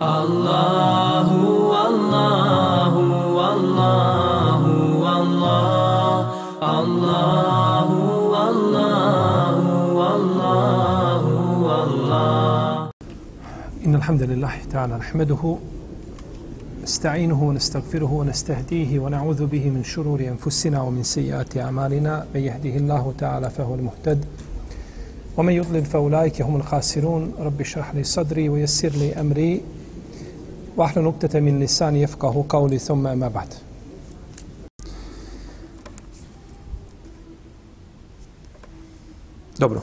الله والله والله والله الله والله والله والله إن الحمد لله تعالى نحمده نستعينه ونستغفره ونستهديه ونعوذ به من شرور أنفسنا ومن سيئات أعمالنا. من يهده الله تعالى فهو المهتد ومن يضلل فأولئك هم الخاسرون. رب اشرح لي صدري ويسر لي أمري. وحل نكتة من لسان يفقه قولي ثم ما بعد Dobro.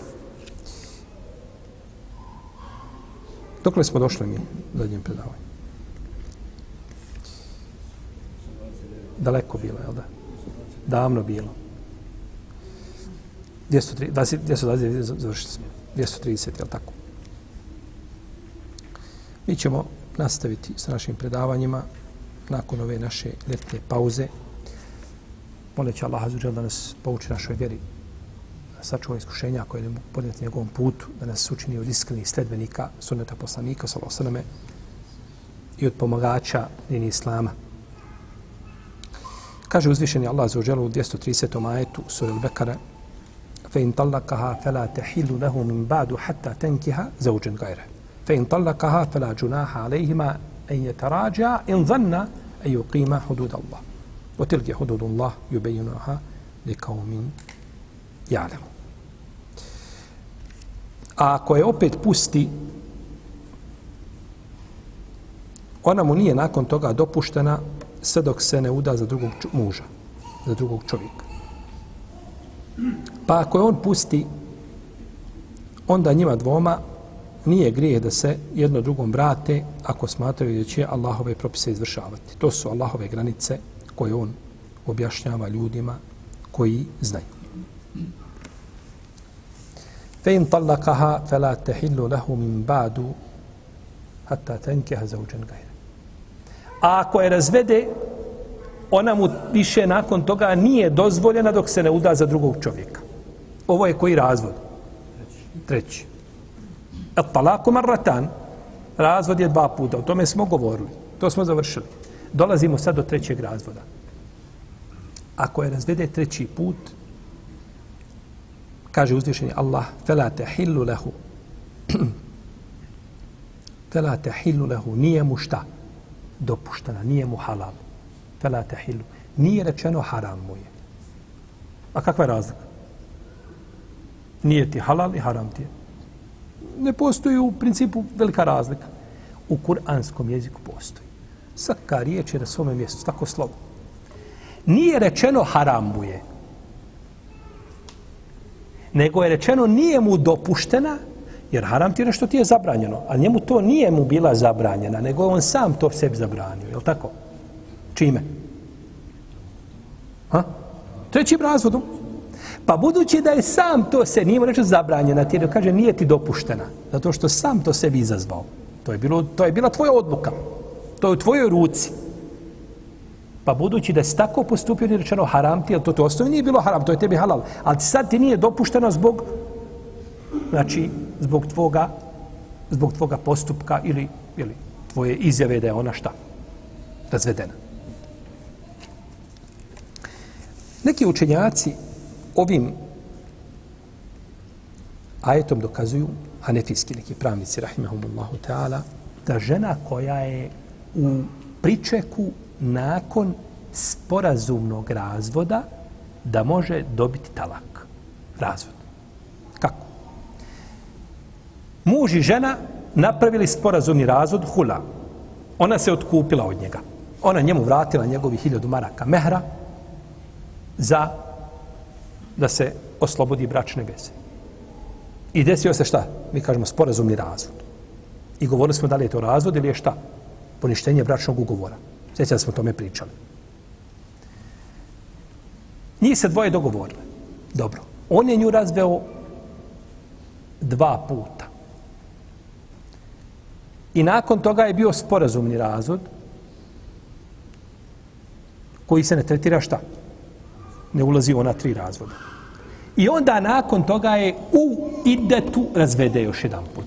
Dokle smo došli mi u zadnjem predavanju? Daleko bilo, jel da? Davno bilo. 230 završili smo. 230, jel tako? Mi ćemo nastaviti sa našim predavanjima nakon ove naše letne pauze. Molim će Allah Azuđel da nas pouči našoj vjeri, da sačuva iskušenja koje ne mogu podjeti njegovom putu, da nas učini od iskrenih sledbenika, sunneta poslanika, salosaname, i od pomagača dini Islama. Kaže uzvišeni Allah za u 230. majetu suri Al-Bekara فَإِنْ تَلَّقَهَا فَلَا تَحِلُّ لَهُ مِنْ بَعْدُ حَتَّى تَنْكِهَا زَوْجًا غَيْرَهُ fe in tallakaha fe la junaha alejhima en je tarađa in zanna a ju hudud Allah. O tilke hudud Allah ju bejunaha li kao min. A ako je opet pusti, ona mu nije nakon toga dopuštena sve dok se ne uda za drugog muža, za drugog čovjeka. Pa ako je on pusti, onda njima dvoma nije grijeh da se jedno drugom brate ako smatraju da će Allahove propise izvršavati. To su Allahove granice koje on objašnjava ljudima koji znaju. Fe in tallakaha fe la tehillu lehu min badu hatta tenkeha za uđen gajre. A ako je razvede, ona mu više nakon toga nije dozvoljena dok se ne uda za drugog čovjeka. Ovo je koji razvod? Treći. Et talaku marratan. Razvod je dva puta. O tome smo govorili. To smo završili. Dolazimo sad do trećeg razvoda. Ako je razvede treći put, kaže uzvišenje Allah, fela te hillu lehu. fela te hillu lehu. Nije mu šta? Dopuštena. Nije mu halal. Fela te hillu. Nije rečeno haram mu je. A kakva je razlika? Nije ti halal i haram ti je. Ne postoji u principu velika razlika. U kuranskom jeziku postoji. Svaka riječ je na svome mjestu, tako slovo. Nije rečeno haram mu je. Nego je rečeno nije mu dopuštena, jer haram ti je nešto ti je zabranjeno. A njemu to nije mu bila zabranjena, nego on sam to sebi zabranio. Je li tako? Čime? Ha? Trećim razvodom. Pa budući da je sam to se nije reći zabranjena, ti kaže nije ti dopuštena, zato što sam to sebi izazvao. To je, bilo, to je bila tvoja odluka. To je u tvojoj ruci. Pa budući da si tako postupio, nije rečeno haram ti, ali to to osnovi nije bilo haram, to je tebi halal. Ali sad ti nije dopušteno zbog, znači, zbog tvoga, zbog tvoga postupka ili, ili tvoje izjave da je ona šta? Razvedena. Neki učenjaci ovim ajetom dokazuju hanefijski neki pravnici, rahimahumullahu ta'ala, da žena koja je u pričeku nakon sporazumnog razvoda da može dobiti talak. Razvod. Kako? Muž i žena napravili sporazumni razvod hula. Ona se otkupila od njega. Ona njemu vratila njegovi hiljadu maraka mehra za da se oslobodi bračne veze. I desio se šta? Mi kažemo sporazumni razvod. I govorili smo da li je to razvod ili je šta? Poništenje bračnog ugovora. Sjeća da smo o tome pričali. Njih se dvoje dogovorile. Dobro. On je nju razveo dva puta. I nakon toga je bio sporazumni razvod koji se ne tretira šta? Ne ulazi ona tri razvoda. I onda nakon toga je u idetu razvede još jedan put.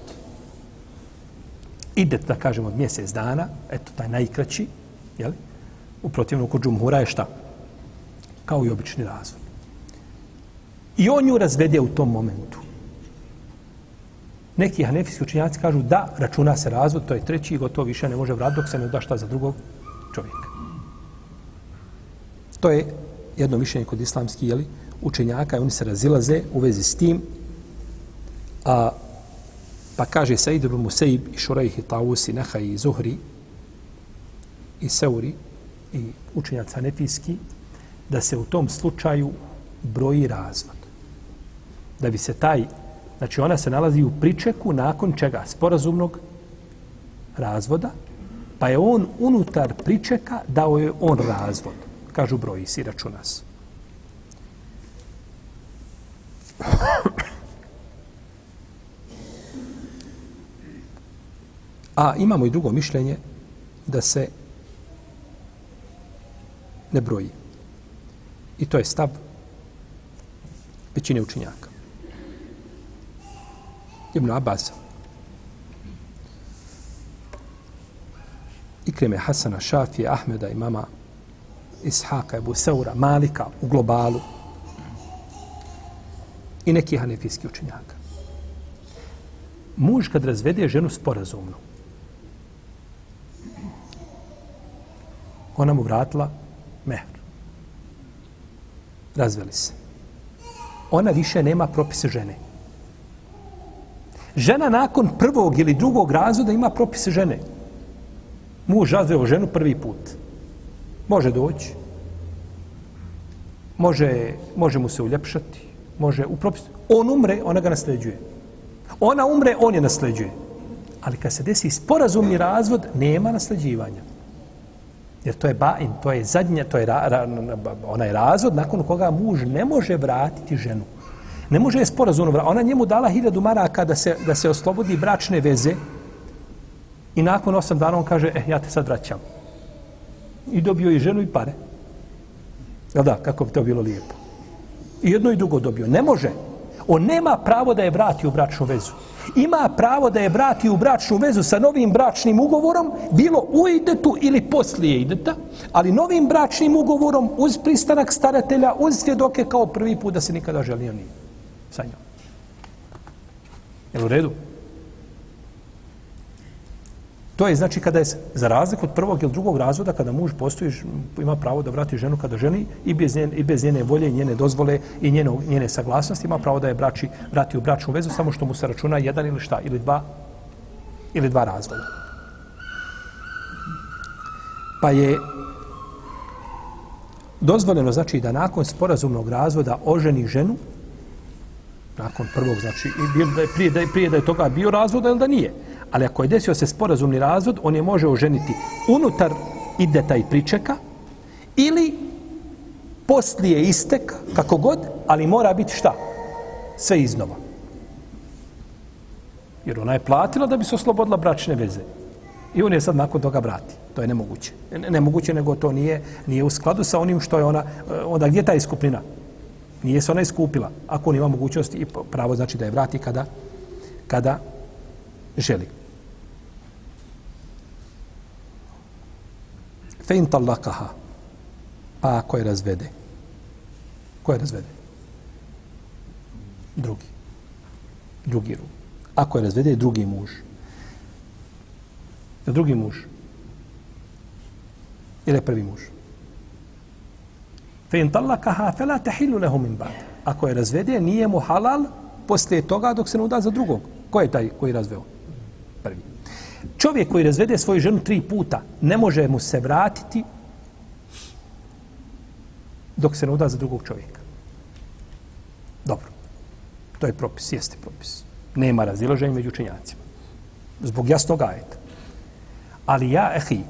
Idet, da kažemo, od mjesec dana, eto, taj najkraći, jel? U protivnom, kod džumhura je šta? Kao i obični razvod. I on ju razvede u tom momentu. Neki hanefijski učinjaci kažu da, računa se razvod, to je treći i gotovo više ne može vratiti dok se ne da šta za drugog čovjeka. To je jedno mišljenje kod islamskih jeli, učenjaka i oni se razilaze u vezi s tim. A, pa kaže Said ibn Musaib i Šurajh i Taus i Neha i Zuhri i Seuri i učenjaca Hanefijski da se u tom slučaju broji razvod. Da bi se taj Znači ona se nalazi u pričeku nakon čega? Sporazumnog razvoda. Pa je on unutar pričeka dao je on razvod. Kažu broji si računa se. A imamo i drugo mišljenje da se ne broji. I to je stav većine učinjaka. Ibn Abbas. Ikreme Hasana, Šafije, Ahmeda, imama Ishaka, Ebu Seura, Malika u globalu i neki hanefijski učenjaka. Muž kad razvede ženu sporazumno, ona mu vratila mehr. Razveli se. Ona više nema propise žene. Žena nakon prvog ili drugog razvoda ima propise žene. Muž razveo ženu prvi put. Može doći. Može, može mu se uljepšati. Može u propis. On umre, ona ga nasljeđuje. Ona umre, on je nasljeđuje. Ali kad se desi sporazumni razvod, nema nasljeđivanja. Jer to je bain, to je zadnja, to je ra, ra, onaj razvod nakon koga muž ne može vratiti ženu. Ne može je sporazumno vratiti. Ona njemu dala hiljadu maraka da se, da se oslobodi bračne veze i nakon osam dana on kaže, eh, ja te sad vraćam. I dobio i ženu i pare. Jel da, kako bi to bilo lijepo. Jedno i drugo dobio. Ne može. On nema pravo da je vrati u bračnu vezu. Ima pravo da je vrati u bračnu vezu sa novim bračnim ugovorom, bilo u idetu ili poslije ideta, ali novim bračnim ugovorom uz pristanak staratelja, uz svjedoke kao prvi put da se nikada želio nije sa njom. Jel u redu? To je znači kada je za razliku od prvog ili drugog razvoda, kada muž postoji, ima pravo da vrati ženu kada ženi i bez njene, i bez njene volje, njene dozvole i njene, njene saglasnosti, ima pravo da je brači, vrati u bračnu vezu, samo što mu se računa jedan ili šta, ili dva, ili dva razvoda. Pa je dozvoljeno znači da nakon sporazumnog razvoda oženi ženu nakon prvog, znači, i da je prije, da je, prije da je toga bio razvod, ili da nije. Ali ako je desio se sporazumni razvod, on je može oženiti unutar ideta i pričeka ili poslije istek, kako god, ali mora biti šta? Sve iznova. Jer ona je platila da bi se oslobodila bračne veze. I on je sad nakon toga vrati. To je nemoguće. Nemoguće, nego to nije, nije u skladu sa onim što je ona, e, onda gdje je ta iskupnina? Nije se ona iskupila. Ako on ima mogućnosti i pravo znači da je vrati kada, kada želi. Fe in talakaha. Pa ako je razvede. Ko je razvede? Drugi. Drugi ru. Ako je razvede, drugi muž. Je drugi muž? Ili je prvi muž? Fe in talakaha fe la tehillu lehu min ba'd. Ako je razvede, nije mu halal poslije toga dok se ne uda za drugog. Ko je taj koji je razveo? Čovjek koji razvede svoju ženu tri puta, ne može mu se vratiti dok se ne uda za drugog čovjeka. Dobro. To je propis, jeste propis. Nema razilaženja među učenjacima. Zbog jasnog ajeta. Ali ja, ehi,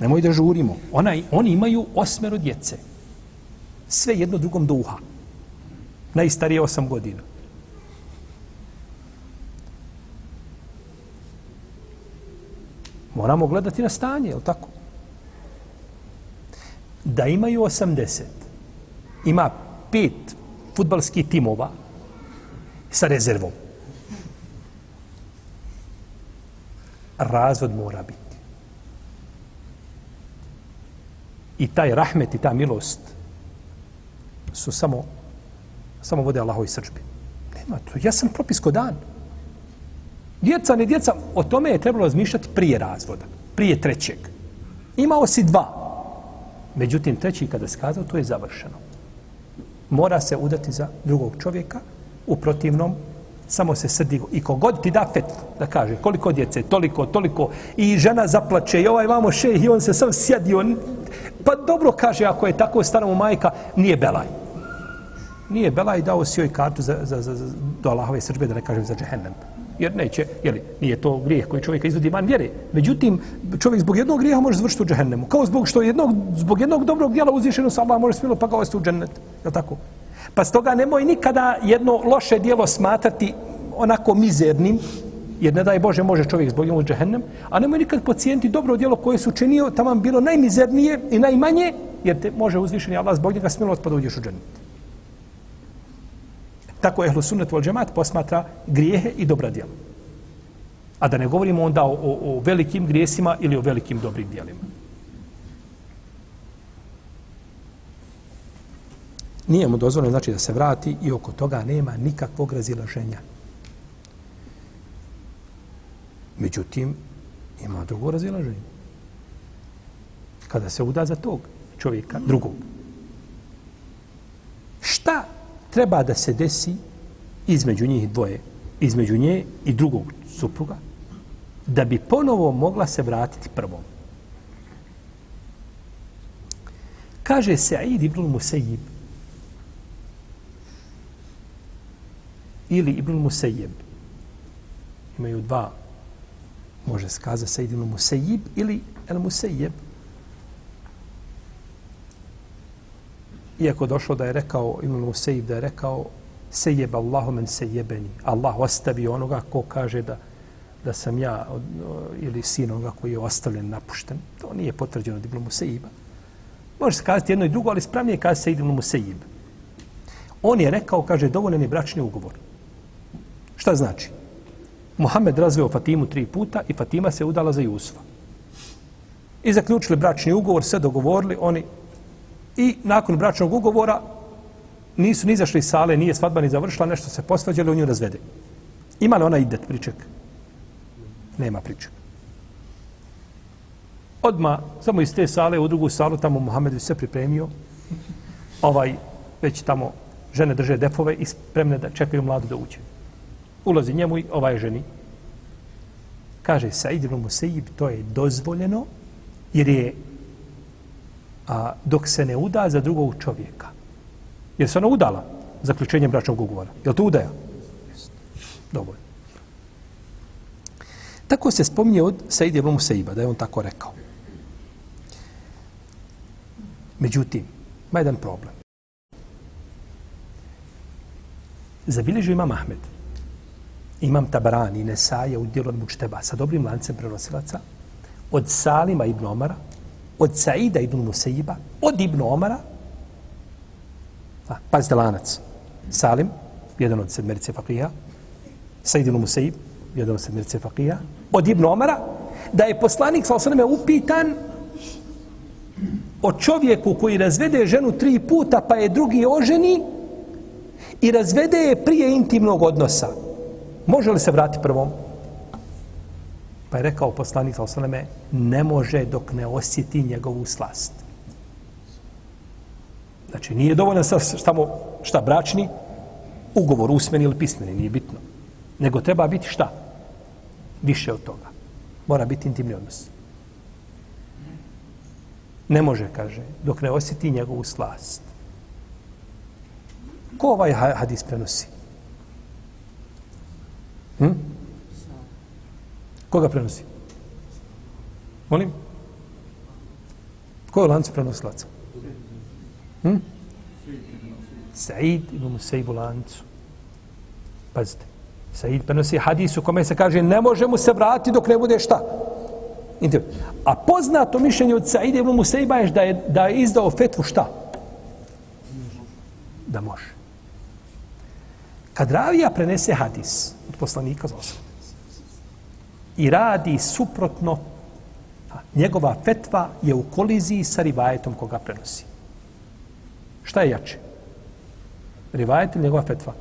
nemoj da žurimo. Ona, oni imaju osmero djece sve jedno drugom duha. Najstarije osam godina. Moramo gledati na stanje, je li tako? Da imaju 80, ima pet futbalskih timova sa rezervom. razvod mora biti. I taj rahmet i ta milost su samo samo vode Allahovi srđbi. Nema to. Ja sam propis ko dan. Djeca, ne djeca, o tome je trebalo razmišljati prije razvoda. Prije trećeg. Imao si dva. Međutim, treći kada se kazao, to je završeno. Mora se udati za drugog čovjeka, u protivnom samo se srdi i kogod ti da fet da kaže koliko djece, toliko, toliko i žena zaplače i ovaj vamo šeh, i on se sam sjedio pa dobro kaže ako je tako stara majka nije belaj nije belaj dao si joj kartu za, za, za, za do Allahove srđbe da ne kažem za džehennem jer neće, jeli, nije to grijeh koji čovjeka izvodi van vjere. Međutim, čovjek zbog jednog grijeha može završiti u džehennemu. Kao zbog što jednog, zbog jednog dobrog djela uzvišeno sa Allah može smilo pa ga u džennet. Je tako? Pa stoga nemoj nikada jedno loše dijelo smatrati onako mizernim, jer ne daj Bože može čovjek zbog njemu džehennem, a nemoj nikad pocijenti dobro djelo koje su činio tamo bilo najmizernije i najmanje, jer te može uzvišeni Allah zbog njega smilo pa da uđeš u džennet. Tako je Ehlu Sunnet vol džemat posmatra grijehe i dobra djela. A da ne govorimo onda o, o, o velikim grijesima ili o velikim dobrim djelima. Nije mu dozvoljeno znači da se vrati i oko toga nema nikakvog razilaženja. Međutim, ima drugo razilaženje. Kada se uda za tog čovjeka, drugog. Šta treba da se desi između njih dvoje, između nje i drugog supruga, da bi ponovo mogla se vratiti prvom. Kaže se Aid ibn Musejib ili ibn Musejib. Imaju dva, može se kazati Said ibn Musejib ili El Musejib. Iako došlo da je rekao Ibn Musejib da je rekao sejeb Allahu men sejebeni. Allah ostavi onoga ko kaže da da sam ja ili sin onoga koji je ostavljen, napušten. To nije potvrđeno od Ibn Musaiba. Može se kazati jedno i drugo, ali spravnije kaže se Ibn Musaib. On je rekao, kaže, dovoljen je bračni ugovor. Šta znači? Mohamed razveo Fatimu tri puta i Fatima se udala za Jusufa. I zaključili bračni ugovor, sve dogovorili, oni i nakon bračnog ugovora nisu ni izašli iz sale, nije svadba ni završila, nešto se posvađali, u nju razvede. Ima li ona idet priček? Nema priček. Odma samo iz te sale u drugu salu, tamo Muhammed se pripremio, ovaj, već tamo žene drže defove i spremne da čekaju mladu da uđe. Ulazi njemu i ovaj ženi. Kaže Said ibn Musaib, to je dozvoljeno, jer je a, dok se ne uda za drugog čovjeka. Jer se ona udala zaključenjem bračnog ugovora. Je li to udaja? Dobro. Tako se spominje od Said ibn Musaiba, da je on tako rekao. Međutim, ima jedan problem. Zabilježio imam Ahmed, imam Tabarani i Nesaje u dijelu od Mučteba sa dobrim lancem prenosilaca od Salima ibn Omara, od Saida ibn Musaiba, od ibn Omara, a, pazite lanac, Salim, jedan od sedmerice fakija, Said ibn Musaib, jedan od sedmerice fakija, od ibn Omara, da je poslanik sa osaname upitan o čovjeku koji razvede ženu tri puta pa je drugi oženi i razvede je prije intimnog odnosa. Može li se vrati prvom? Pa je rekao poslanik sa osaname, ne može dok ne osjeti njegovu slast. Znači, nije dovoljno sa samo šta bračni, ugovor usmeni ili pismeni, nije bitno. Nego treba biti šta? Više od toga. Mora biti intimni odnos. Ne može, kaže, dok ne osjeti njegovu slast. Ko ovaj hadis prenosi? Hm? Koga prenosi? Molim? Ko je lanci prenosilaca? Hm? Said ibn Musaib u lancu. Pazite. Said prenosi hadis u kome se kaže ne može mu se vratiti dok ne bude šta? A poznato mišljenje od Said ibn Musaiba je da je, da je izdao fetvu šta? Da može. Kad ravija prenese hadis od poslanika za osam, i radi suprotno, njegova fetva je u koliziji sa rivajetom koga prenosi. Šta je jače? Rivajet ili njegova fetva?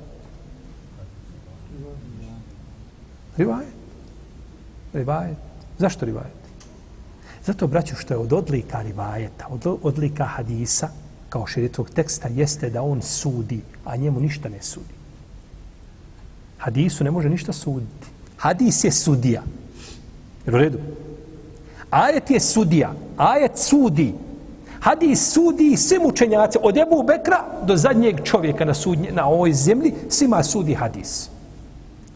Rivajet. Rivajet. Zašto rivajet? Zato, braću, što je od odlika rivajeta, od odlika hadisa, kao širitovog teksta, jeste da on sudi, a njemu ništa ne sudi. Hadisu ne može ništa suditi. Hadis je sudija. Jer u redu? Ajet je sudija. Ajet sudi. Hadis sudi svim učenjaci, od Ebu Bekra do zadnjeg čovjeka na, sudnje, na ovoj zemlji, svima sudi hadis.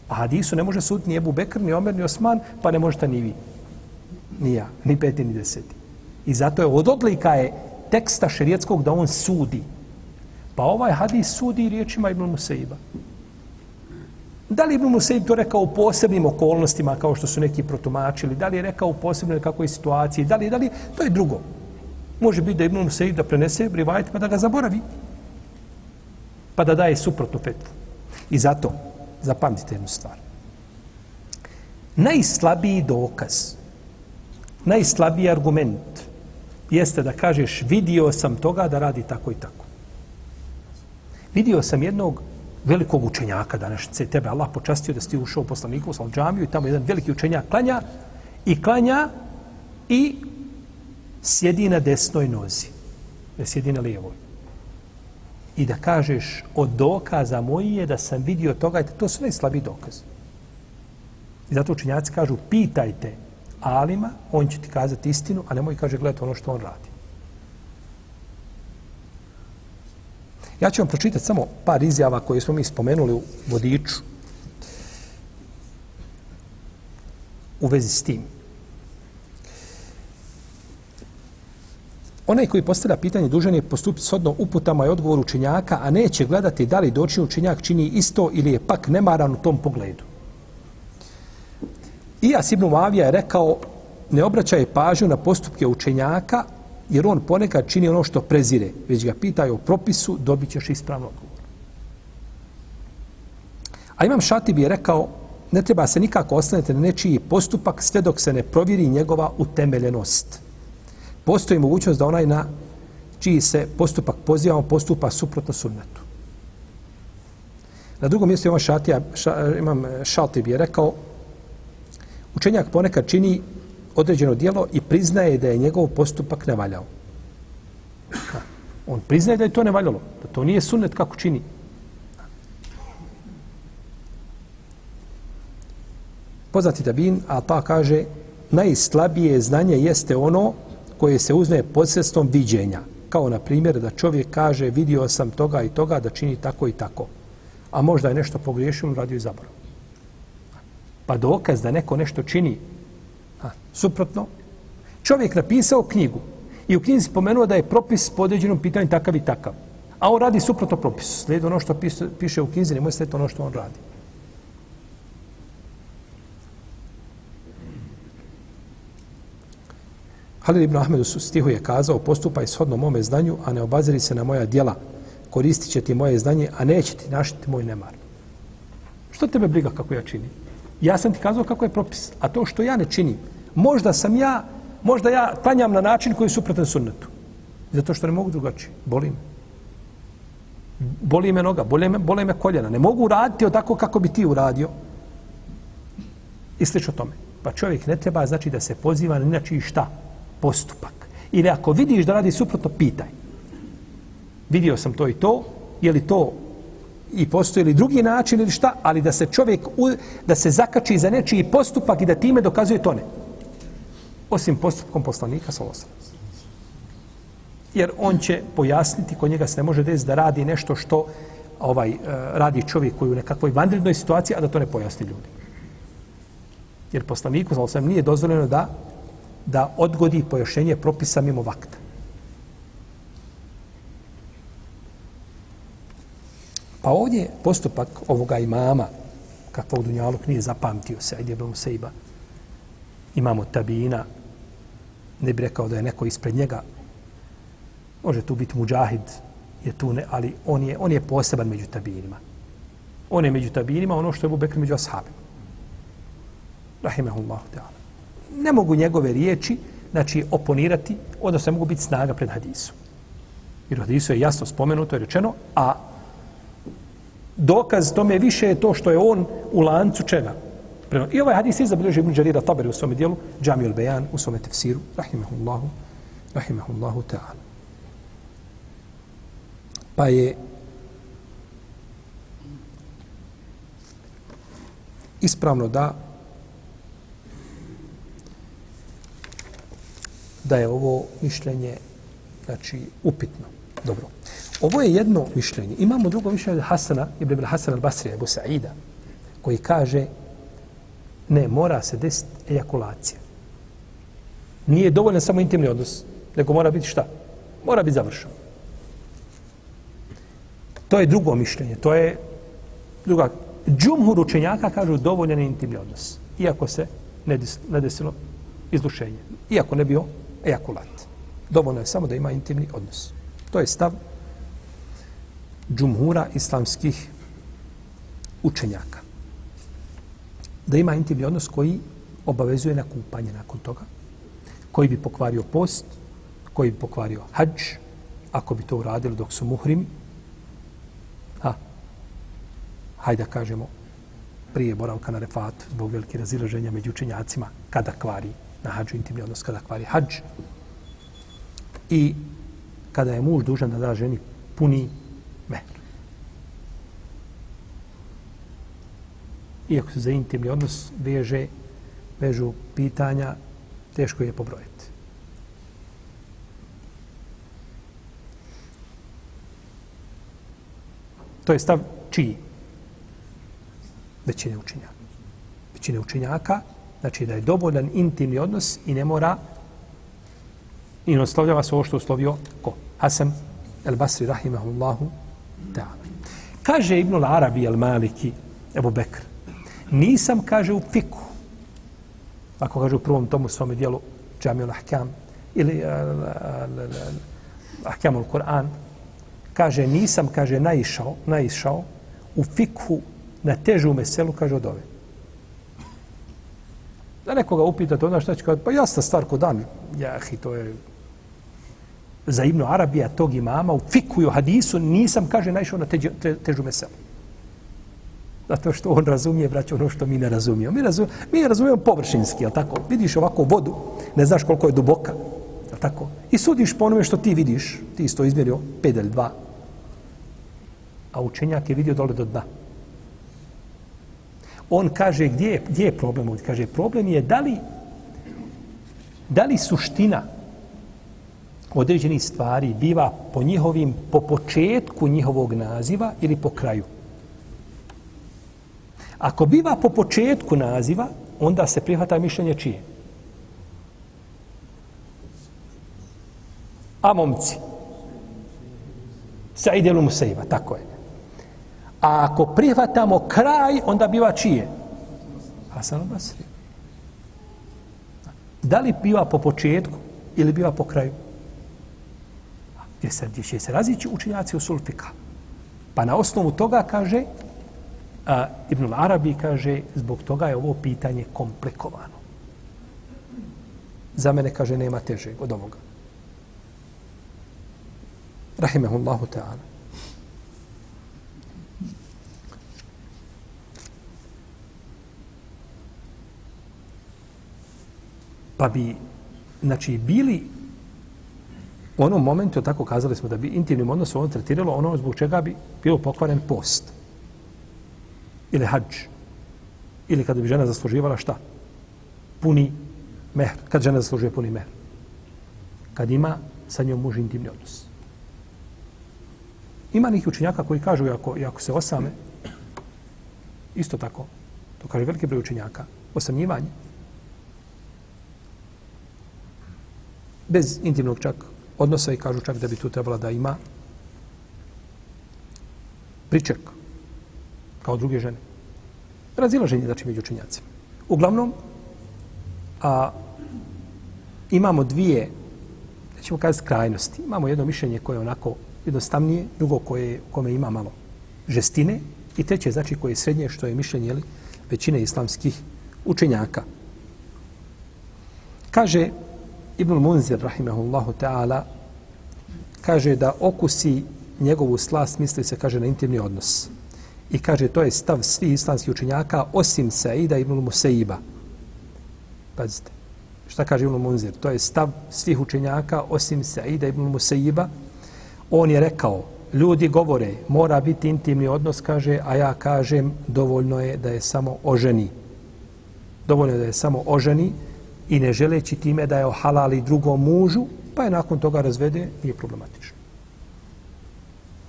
A hadisu ne može suditi ni Ebu Bekr, ni Omer, ni Osman, pa ne možete ni vi. Ni ja, ni peti, ni deseti. I zato je od odlika je teksta šerijetskog da on sudi. Pa ovaj hadis sudi riječima Ibn Musaiba. Da li Ibn Musaib to rekao u posebnim okolnostima, kao što su neki protumačili, da li je rekao u posebnoj kakvoj situaciji, da li, da li, to je drugo. Može biti da Ibn Musaib da prenese rivajet pa da ga zaboravi. Pa da daje suprotnu fetvu. I zato, zapamtite jednu stvar. Najslabiji dokaz, najslabiji argument jeste da kažeš vidio sam toga da radi tako i tako. Vidio sam jednog velikog učenjaka današnjice, tebe Allah počastio da si ti ušao u poslaniku u džamiju i tamo jedan veliki učenjak klanja i klanja i sjedi na desnoj nozi, ne sjedi na lijevoj. I da kažeš od dokaza moji je da sam vidio toga, to su najslabiji dokaz. I zato učenjaci kažu, pitajte alima, on će ti kazati istinu, a nemoj kaže gledati ono što on radi. Ja ću vam pročitati samo par izjava koje smo mi spomenuli u vodiču u vezi s tim. Onaj koji postavlja pitanje dužan je postupiti shodno uputama i odgovoru učinjaka, a neće gledati da li doći učinjak čini isto ili je pak nemaran u tom pogledu. Ijas ibn Mavija je rekao ne obraćaj pažnju na postupke učenjaka, jer on ponekad čini ono što prezire, već ga pitaju o propisu, dobit ćeš ispravno odgovor. A imam Šatib je rekao, ne treba se nikako ostanete na nečiji postupak sve dok se ne provjeri njegova utemeljenost. Postoji mogućnost da onaj na čiji se postupak pozivamo postupa suprotno sunnetu. Na drugom mjestu imam, šatija, ša, imam Šatib je rekao, učenjak ponekad čini određeno dijelo i priznaje da je njegov postupak nevaljao. On priznaje da je to nevaljalo, da to nije sunnet kako čini. Poznati tabin, a ta kaže, najslabije znanje jeste ono koje se uzme posredstvom viđenja. Kao na primjer da čovjek kaže vidio sam toga i toga da čini tako i tako. A možda je nešto pogriješio, radio i zaborav. Pa dokaz da neko nešto čini a, suprotno, čovjek napisao knjigu i u knjizi spomenuo da je propis po određenom pitanju takav i takav. A on radi suprotno propisu. Slijedi ono što piše, piše u knjizi, nemoj slijediti ono što on radi. Halil ibn Ahmed u stihu je kazao, postupaj shodno mome znanju, a ne obaziri se na moja dijela. Koristit će ti moje znanje, a neće ti našiti moj nemar. Što tebe briga kako ja činim? Ja sam ti kazao kako je propis. A to što ja ne činim, možda sam ja, možda ja klanjam na način koji je suprotan sunnetu. Zato što ne mogu drugačije. Boli me. Boli me noga, boli me, boli me koljena. Ne mogu raditi tako kako bi ti uradio. I slično tome. Pa čovjek ne treba znači da se poziva na inači šta? Postupak. Ili ako vidiš da radi suprotno, pitaj. Vidio sam to i to, je li to i postoji li drugi način ili šta, ali da se čovjek u, da se zakači za nečiji postupak i da time dokazuje to ne. Osim postupkom poslanika sa osam. Jer on će pojasniti, kod njega se ne može desiti da radi nešto što ovaj eh, radi čovjek koji u nekakvoj vanrednoj situaciji, a da to ne pojasni ljudi. Jer poslaniku sa osam nije dozvoljeno da da odgodi pojašnjenje propisa mimo vakta. Pa ovdje postupak ovoga imama, kakvog Dunjaluk nije zapamtio se, ajde bom sejba, imamo tabina, ne bi rekao da je neko ispred njega, može tu biti muđahid, je tu ne, ali on je, on je poseban među tabinima. On je među tabinima ono što je Abu Bekr među ashabima. Rahimehullahu ta'ala. Ne mogu njegove riječi, znači, oponirati, odnosno ne mogu biti snaga pred hadisom. Jer u hadisu je jasno spomenuto i rečeno, a dokaz tome više je to što je on u lancu čega? I ovaj hadis je zabilježio Ibn Đarira Taberi u svome dijelu, Džamil Bejan u svome tefsiru, rahimahullahu, rahimahullahu ta'ala. Pa je ispravno da da je ovo mišljenje znači upitno. Dobro. Ovo je jedno mišljenje. Imamo drugo mišljenje od Hasana, Ibn Hasan al-Basri, Ebu Sa'ida, koji kaže ne, mora se desiti ejakulacija. Nije dovoljno samo intimni odnos, nego mora biti šta? Mora biti završeno. To je drugo mišljenje. To je druga. Džumhur učenjaka kažu dovoljan intimni odnos. Iako se ne desilo izlušenje. Iako ne bio ejakulat. Dovoljno je samo da ima intimni odnos. To je stav džumhura islamskih učenjaka. Da ima intimni odnos koji obavezuje na kupanje nakon toga, koji bi pokvario post, koji bi pokvario hađ, ako bi to uradili dok su muhrimi, ha, hajde da kažemo, prije boravka na refatu, zbog velike razilaženja među učenjacima, kada kvari na hađu intimni odnos, kada kvari hađ. I kada je muž dužan da da ženi puni mehr. Iako se za intimni odnos veže, vežu pitanja, teško je pobrojiti. To je stav čiji? Većine učenjaka. Većine učenjaka, znači da je dovoljan intimni odnos i ne mora i ne oslovljava se ovo što oslovio ko? Hasan el Basri rahimahullahu ta'ala. Kaže Ibn al-Arabi al-Maliki, Ebu Bekr, nisam, kaže, u fiku, ako kaže u prvom tomu svome dijelu Džamil al-Ahkam, ili eh, Ahkam al-Quran, kaže, nisam, kaže, naišao, naišao u fikhu na težu meselu, kaže, od ove. Da nekoga upitate, onda šta će kaže, pa jasna stvar ko dan, jahi, to je za Ibnu Arabija tog imama u fikuju hadisu nisam, kaže, naišao na teđu, te, težu meselu. Zato što on razumije, braćo, ono što mi ne razumijemo. Mi, razum, mi razumijemo površinski, jel tako? Vidiš ovako vodu, ne znaš koliko je duboka, jel tako? I sudiš po onome što ti vidiš, ti isto izmjerio 5 ili 2, a učenjak je vidio dole do dna. On kaže, gdje je, gdje je problem? On kaže, problem je da li, da li suština određenih stvari biva po njihovim, po početku njihovog naziva ili po kraju. Ako biva po početku naziva, onda se prihvata mišljenje čije? A momci. Sa idelu Musaiva, tako je. A ako prihvatamo kraj, onda biva čije? Hasan al-Basri. Da li biva po početku ili biva po kraju? Gdje se, gdje će se razići učenjaci u sulfika. Pa na osnovu toga kaže, a, Ibn Arabi kaže, zbog toga je ovo pitanje komplikovano. Za mene, kaže, nema teže od ovoga. Rahimehullahu ta'ala. Pa bi, znači, bili u onom momentu, tako kazali smo da bi intimnim odnosom ono tretiralo ono zbog čega bi bio pokvaren post. Ili hađ. Ili kada bi žena zasluživala šta? Puni mehr. Kad žena zaslužuje puni mehr. Kad ima sa njom muž intimni odnos. Ima nekih učenjaka koji kažu, ako, ako se osame, isto tako, to kaže veliki broj učenjaka, osamljivanje, bez intimnog čaka, odnosa i kažu čak da bi tu trebala da ima priček kao druge žene. Razilaženje znači među učenjacima. Uglavnom, a, imamo dvije, ćemo kazati krajnosti. Imamo jedno mišljenje koje je onako jednostavnije, drugo koje, kome ima malo žestine i treće znači koje je srednje što je mišljenje li, većine islamskih učenjaka. Kaže Ibn Munzir, rahimahullahu ta'ala, kaže da okusi njegovu slast, misli se, kaže, na intimni odnos. I kaže, to je stav svih islamskih učenjaka, osim Saida ibn Musaiba. Pazite. Šta kaže Ibn Munzir? To je stav svih učenjaka, osim Saida ibn Musaiba. On je rekao, ljudi govore, mora biti intimni odnos, kaže, a ja kažem, dovoljno je da je samo oženi. Dovoljno je da je samo oženi i ne želeći time da je ohalali drugom mužu, pa je nakon toga razvede, nije problematično.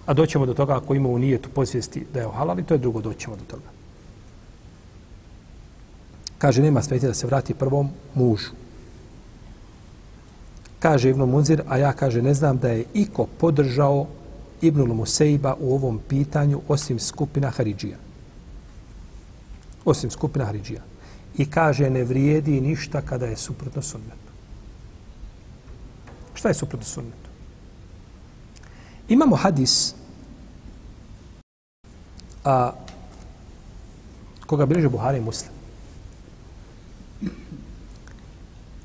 A doćemo do toga ako ima u nijetu posvijesti da je ohalali, to je drugo, doćemo do toga. Kaže, nema smetje da se vrati prvom mužu. Kaže Ibn Munzir, a ja kaže, ne znam da je iko podržao Ibn Musejba u ovom pitanju osim skupina Haridžija. Osim skupina Haridžija. I kaže, ne vrijedi ništa kada je suprotno sunnetu. Šta je suprotno sunnetu? Imamo hadis a, koga bilježe Buhari muslim.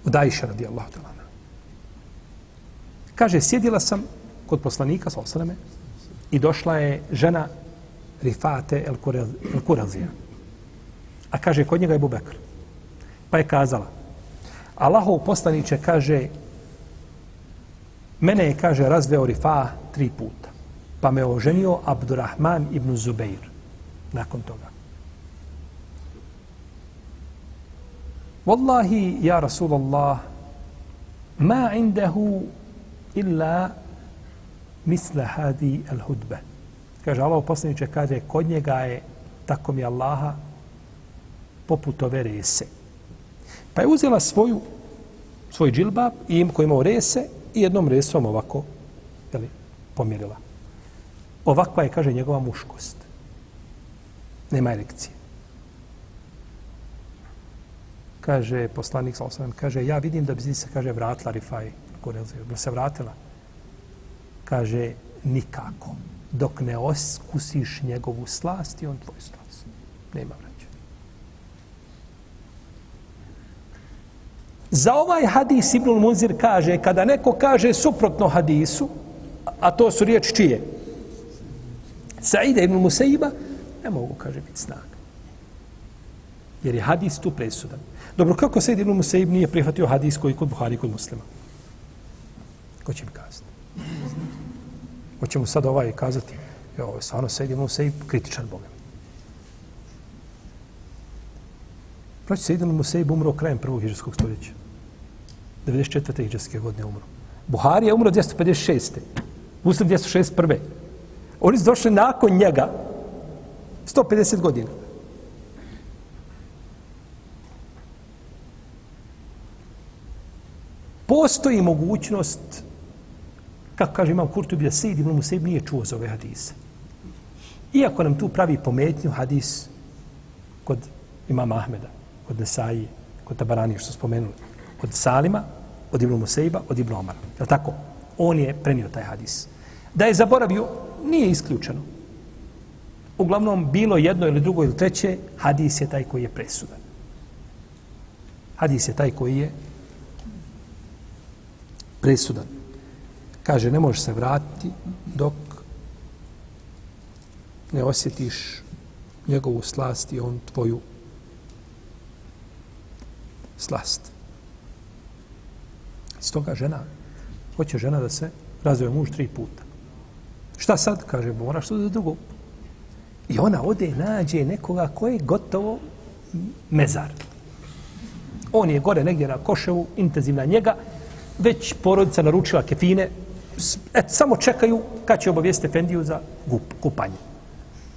Od Aisha radijallahu ta'ala. Kaže, sjedila sam kod poslanika, sa osaname, i došla je žena Rifate el Kurazija. A kaže, kod njega je Bubekr. Pa je kazala, Allahov poslaniće kaže, mene je, kaže, razveo Rifa tri puta. Pa me oženio Abdurrahman ibn Zubeir nakon toga. Wallahi, ja Rasulallah, ma indahu illa misle hadi al hudbe. Kaže, Allah poslaniće kaže, kod njega je, tako mi Allaha, poput ove rese. Pa je uzela svoju, svoj džilbab i im koji imao rese i jednom resom ovako jeli, pomjerila. Ovakva je, kaže, njegova muškost. Nema erekcije. Kaže poslanik sa kaže, ja vidim da bi se, kaže, vratila Rifaj, da se vratila. Kaže, nikako. Dok ne oskusiš njegovu slast i on tvoj slast. Nema vrata. Za ovaj hadis Ibnul Munzir kaže, kada neko kaže suprotno hadisu, a to su riječi čije? Saida ibn Musaiba, ne mogu, kaže, biti snaga. Jer je hadis tu presudan. Dobro, kako Said ibn Musaib nije prihvatio hadis koji kod Buhari kod muslima? Ko će mi kazati? Hoće mu sad ovaj kazati, jo, ovo je stvarno Said ibn Musaib kritičan Boga. Proći Said ibn Musaib umro krajem prvog hiđarskog stoljeća. 94. hiđarske godine umro. Buhari je umro 256. Muslim 261. Oni su došli nakon njega, 150 godina. Postoji mogućnost, kako kaže imam Kurtubi, da Sejid ibn Museib nije čuo za ove hadise. Iako nam tu pravi pometnju hadis kod imama Ahmeda, kod Nesaije, kod Tabarani, što spomenuli, od Salima, od Ibn Musejba, od Ibn Omara. Je tako? On je prenio taj hadis. Da je zaboravio, nije isključeno uglavnom bilo jedno ili drugo ili treće, hadis je taj koji je presudan. Hadis je taj koji je presudan. Kaže, ne možeš se vratiti dok ne osjetiš njegovu slast i on tvoju slast. Stoga žena, hoće žena da se razvoje muž tri puta. Šta sad? Kaže, moraš to za drugo I ona ode i nađe nekoga koji je gotovo mezar. On je gore negdje na koševu, intenzivna njega, već porodica naručila kefine, et, samo čekaju kad će obavijesti Efendiju za gup, kupanje.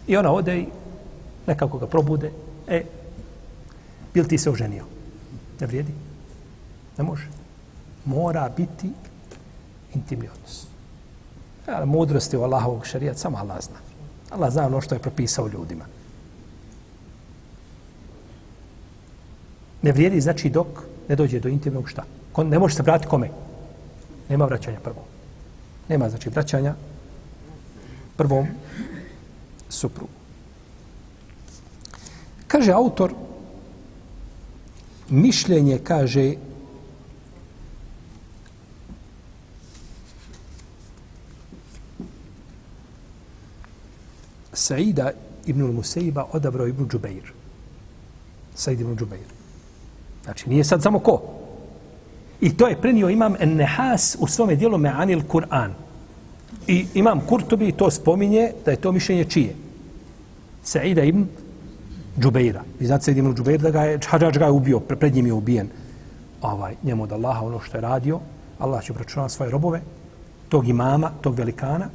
I ona ode i nekako ga probude, e, bil ti se oženio? Ne vrijedi? Ne može. Mora biti intimni odnos. Ja, mudrosti u Allahovog šarijata samo Allah zna. Allah zna ono što je propisao ljudima. Ne vrijedi znači dok ne dođe do intimnog šta. Ne može se vratiti kome? Nema vraćanja prvo. Nema znači vraćanja prvom suprugu. Kaže autor, mišljenje kaže Saida ibn Musaiba odabrao ibn Džubeir. Said ibn Džubeir. Znači, nije sad samo ko. I to je prenio imam Ennehas u svome dijelu Me'anil Kur'an. I imam Kurtubi to spominje da je to mišljenje čije? Saida ibn Džubeira. Vi znate Said ibn Džubeir da ga je, Hadžač ga je ubio, pred njim je ubijen. Ovaj, njemu od Allaha ono što je radio, Allah će obračunati svoje robove, tog imama, tog velikana,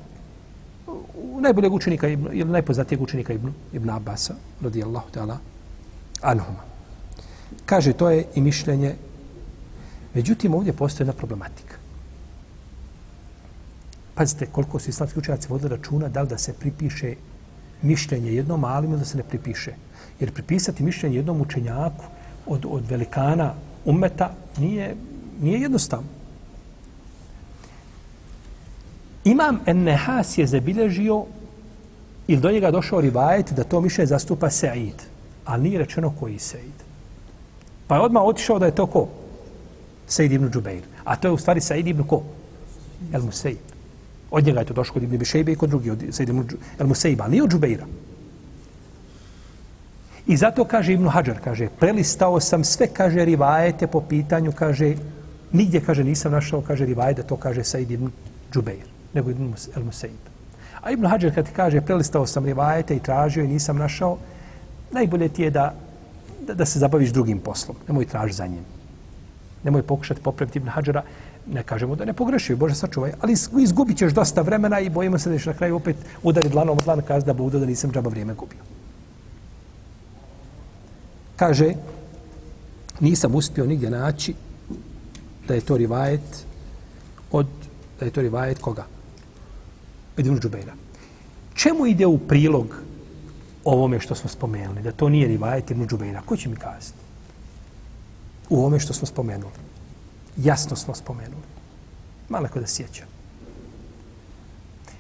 najboljeg učenika ili najpoznatijeg učenika Ibn, Ibn Abasa, radijallahu ta'ala, anhuma. Kaže, to je i mišljenje. Međutim, ovdje postoje jedna problematika. Pazite, koliko su islamski učenjaci vodili računa da li da se pripiše mišljenje jednom alimu ili da se ne pripiše. Jer pripisati mišljenje jednom učenjaku od, od velikana umeta nije, nije jednostavno. Imam Ennehas je zabilježio ili do njega došao rivajet da to mišljenje zastupa Sa'id. Ali nije rečeno koji Sa'id. Pa je odmah otišao da je to ko? Sa'id ibn Džubeir. A to je u stvari Sa'id ibn ko? El Museib. Od njega je to došlo kod Ibn Bišejbe i kod drugi, od Sa'id ibn El Musaiba, ali nije od Džubeira. I zato kaže Ibn Hajar, kaže, prelistao sam sve, kaže, rivajete po pitanju, kaže, nigdje, kaže, nisam našao, kaže, rivajete, to kaže Sa'id ibn Džubeir nego Ibn El Musaib. A Ibn Hajar kad ti kaže prelistao sam rivajete i tražio i nisam našao, najbolje ti je da, da, da se zabaviš drugim poslom. Nemoj traži za njim. Nemoj pokušati popraviti Ibn Hajara. Ne kažemo da ne pogrešio, Bože sačuvaj, ali izgubit ćeš dosta vremena i bojimo se da ćeš na kraju opet udari dlanom od dlan kazi da budu da nisam džaba vrijeme gubio. Kaže, nisam uspio nigdje naći da je to rivajet od, da je to rivajet koga? Ibn Džubeira. Čemu ide u prilog ovome što smo spomenuli? Da to nije rivajet Ibn Džubeira. Ko će mi kazati? U ovome što smo spomenuli. Jasno smo spomenuli. Malo da sjećam.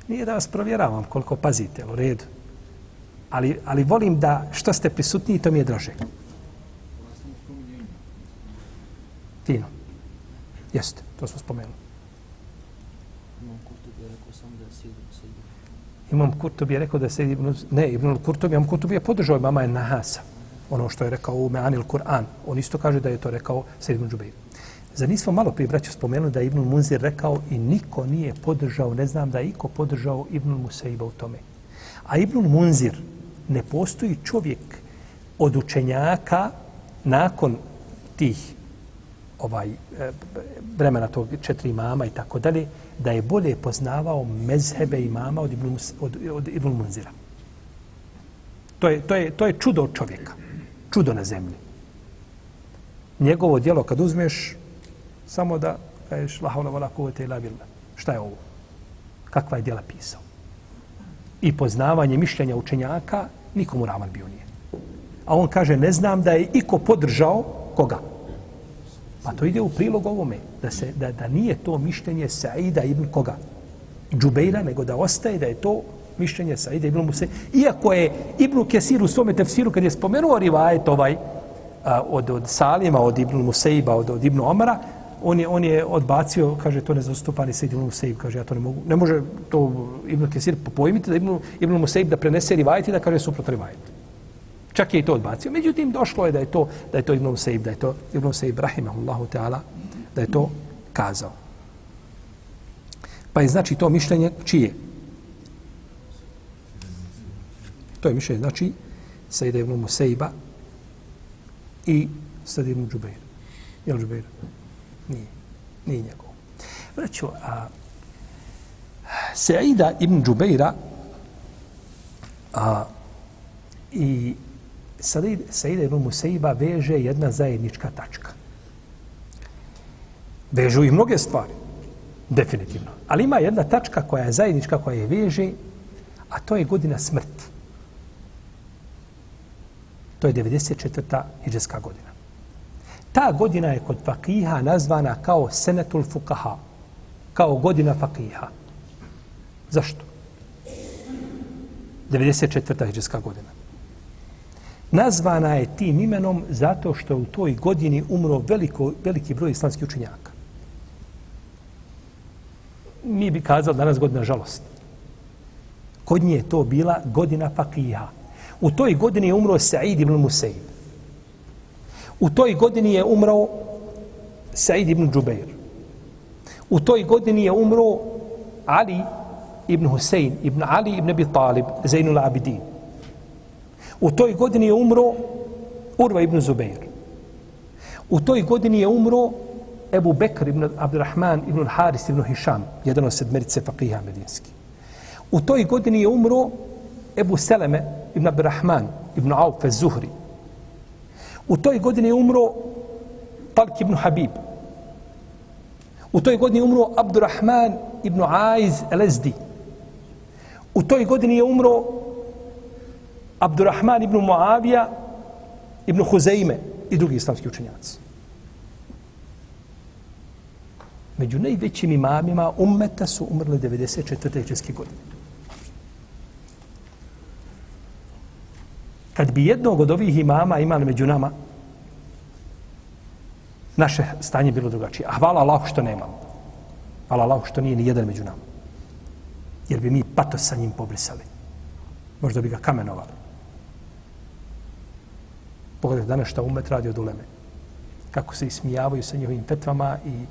Nije da vas provjeravam koliko pazite, u redu. Ali, ali volim da što ste prisutniji, to mi je draže. Fino. Jeste, to smo spomenuli. Imam Kurtobi je rekao da se Ibn, ne, Ibn Kurtobi, Imam Kurtobi je podržao mama je Nahasa, ono što je rekao u Me'anil Kur'an. On isto kaže da je to rekao Sejid Ibn Džubeir. Za nismo malo prije braća spomenuli da je Ibn Munzir rekao i niko nije podržao, ne znam da je iko podržao Ibn Musaiba u tome. A Ibn Munzir ne postoji čovjek od učenjaka nakon tih ovaj e, vremena tog četiri mama i tako dalje, da je bolje poznavao mezhebe imama od Ibn, od, od Ibn Munzira. To je, to, je, to je čudo od čovjeka. Čudo na zemlji. Njegovo dijelo kad uzmeš, samo da kažeš la haula wala kuvvete ila billah. Šta je ovo? Kakva je djela pisao? I poznavanje mišljenja učenjaka nikomu ravan bio nije. A on kaže, ne znam da je iko podržao koga? Pa to ide u prilog ovome, da, se, da, da nije to mišljenje Saida ibn koga? Džubeira, nego da ostaje da je to mišljenje Saida ibn Muse. Iako je Ibn Kesir u svome tefsiru, kad je spomenuo rivajet ovaj, a, od, od Salima, od Ibn Museiba, od, od Ibn Omara, on je, on je odbacio, kaže, to ne zastupa ni Said ibn Museib, kaže, ja to ne mogu. Ne može to Ibn Kesir pojmiti da Ibn, ibn Museib da prenese rivajet i da kaže suprot rivajet. Čak je i to odbacio. Međutim, došlo je da je to, da je to Ibn Usaib, da je to Ibn Usaib, rahimahullahu ta'ala, da je to kazao. Pa je znači to mišljenje čije? To je mišljenje, znači, Sejda Ibn Musaiba i Sejda Ibn Džubeir. Je li Džubeir? Nije. Nije njegov. Vraću, a Sejda Ibn Džubeira a, i Saida ibn Musaiba veže jedna zajednička tačka. Vežu i mnoge stvari, definitivno. Ali ima jedna tačka koja je zajednička, koja je veže, a to je godina smrti. To je 94. iđeska godina. Ta godina je kod fakiha nazvana kao senetul fukaha, kao godina fakiha. Zašto? 94. iđeska godina. Nazvana je tim imenom zato što u toj godini umro veliko, veliki broj islamskih učenjaka. Mi bi kazali danas godina žalost. Kod nje je to bila godina fakiha. U toj godini je umro Sa'id ibn Musaid. U toj godini je umro Sa'id ibn Džubeir. U toj godini je umro Ali ibn Husein, ibn Ali ibn Abi Talib, Zainul Abidin. U toj godini je umro Urva ibn Zubeir. U toj godini je umro Ebu Bekr ibn Abdurrahman ibn Haris ibn Hisham, jedan od sedmerice faqija medinski. U toj godini je umro Ebu Seleme ibn Abdurrahman ibn Auf Zuhri. U toj godini je umro Talk ibn Habib. U toj godini je umro Abdurrahman ibn Aiz Elezdi. U toj godini je umro Abdurrahman ibn Muavija ibn Huzeime i drugi islamski učenjaci. Među najvećim imamima ummeta su umrli 94. česke godine. Kad bi jednog od ovih imama imali među nama, naše stanje bilo drugačije. A hvala Allahu što nemamo. Hvala Allahu što nije ni jedan među nama. Jer bi mi patos sa njim pobrisali. Možda bi ga kamenovali. Pogledajte danas šta umet radi od uleme. Kako se ismijavaju sa njihovim petvama i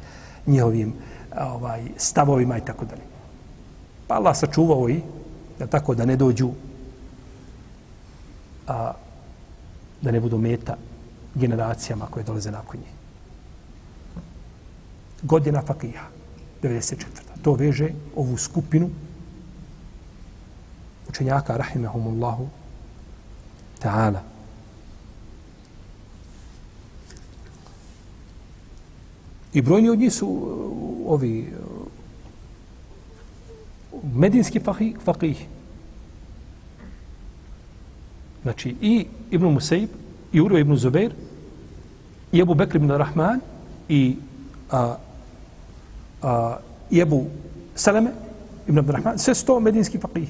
njihovim ovaj, stavovima i tako dalje. Pa Allah sačuvao i da tako da ne dođu a, da ne budu meta generacijama koje dolaze nakon nje. Godina fakija, 94. To veže ovu skupinu učenjaka, rahimahumullahu, ta'ala. I brojni od njih su uh, ovi uh, medinski faqih, faqih. Znači i Ibn Musaib, i Urva ibn Zubair, i Ebu Bekr ibn Rahman, i, a, a, i Ebu Saleme ibn Rahman, sve sto medinski faqih.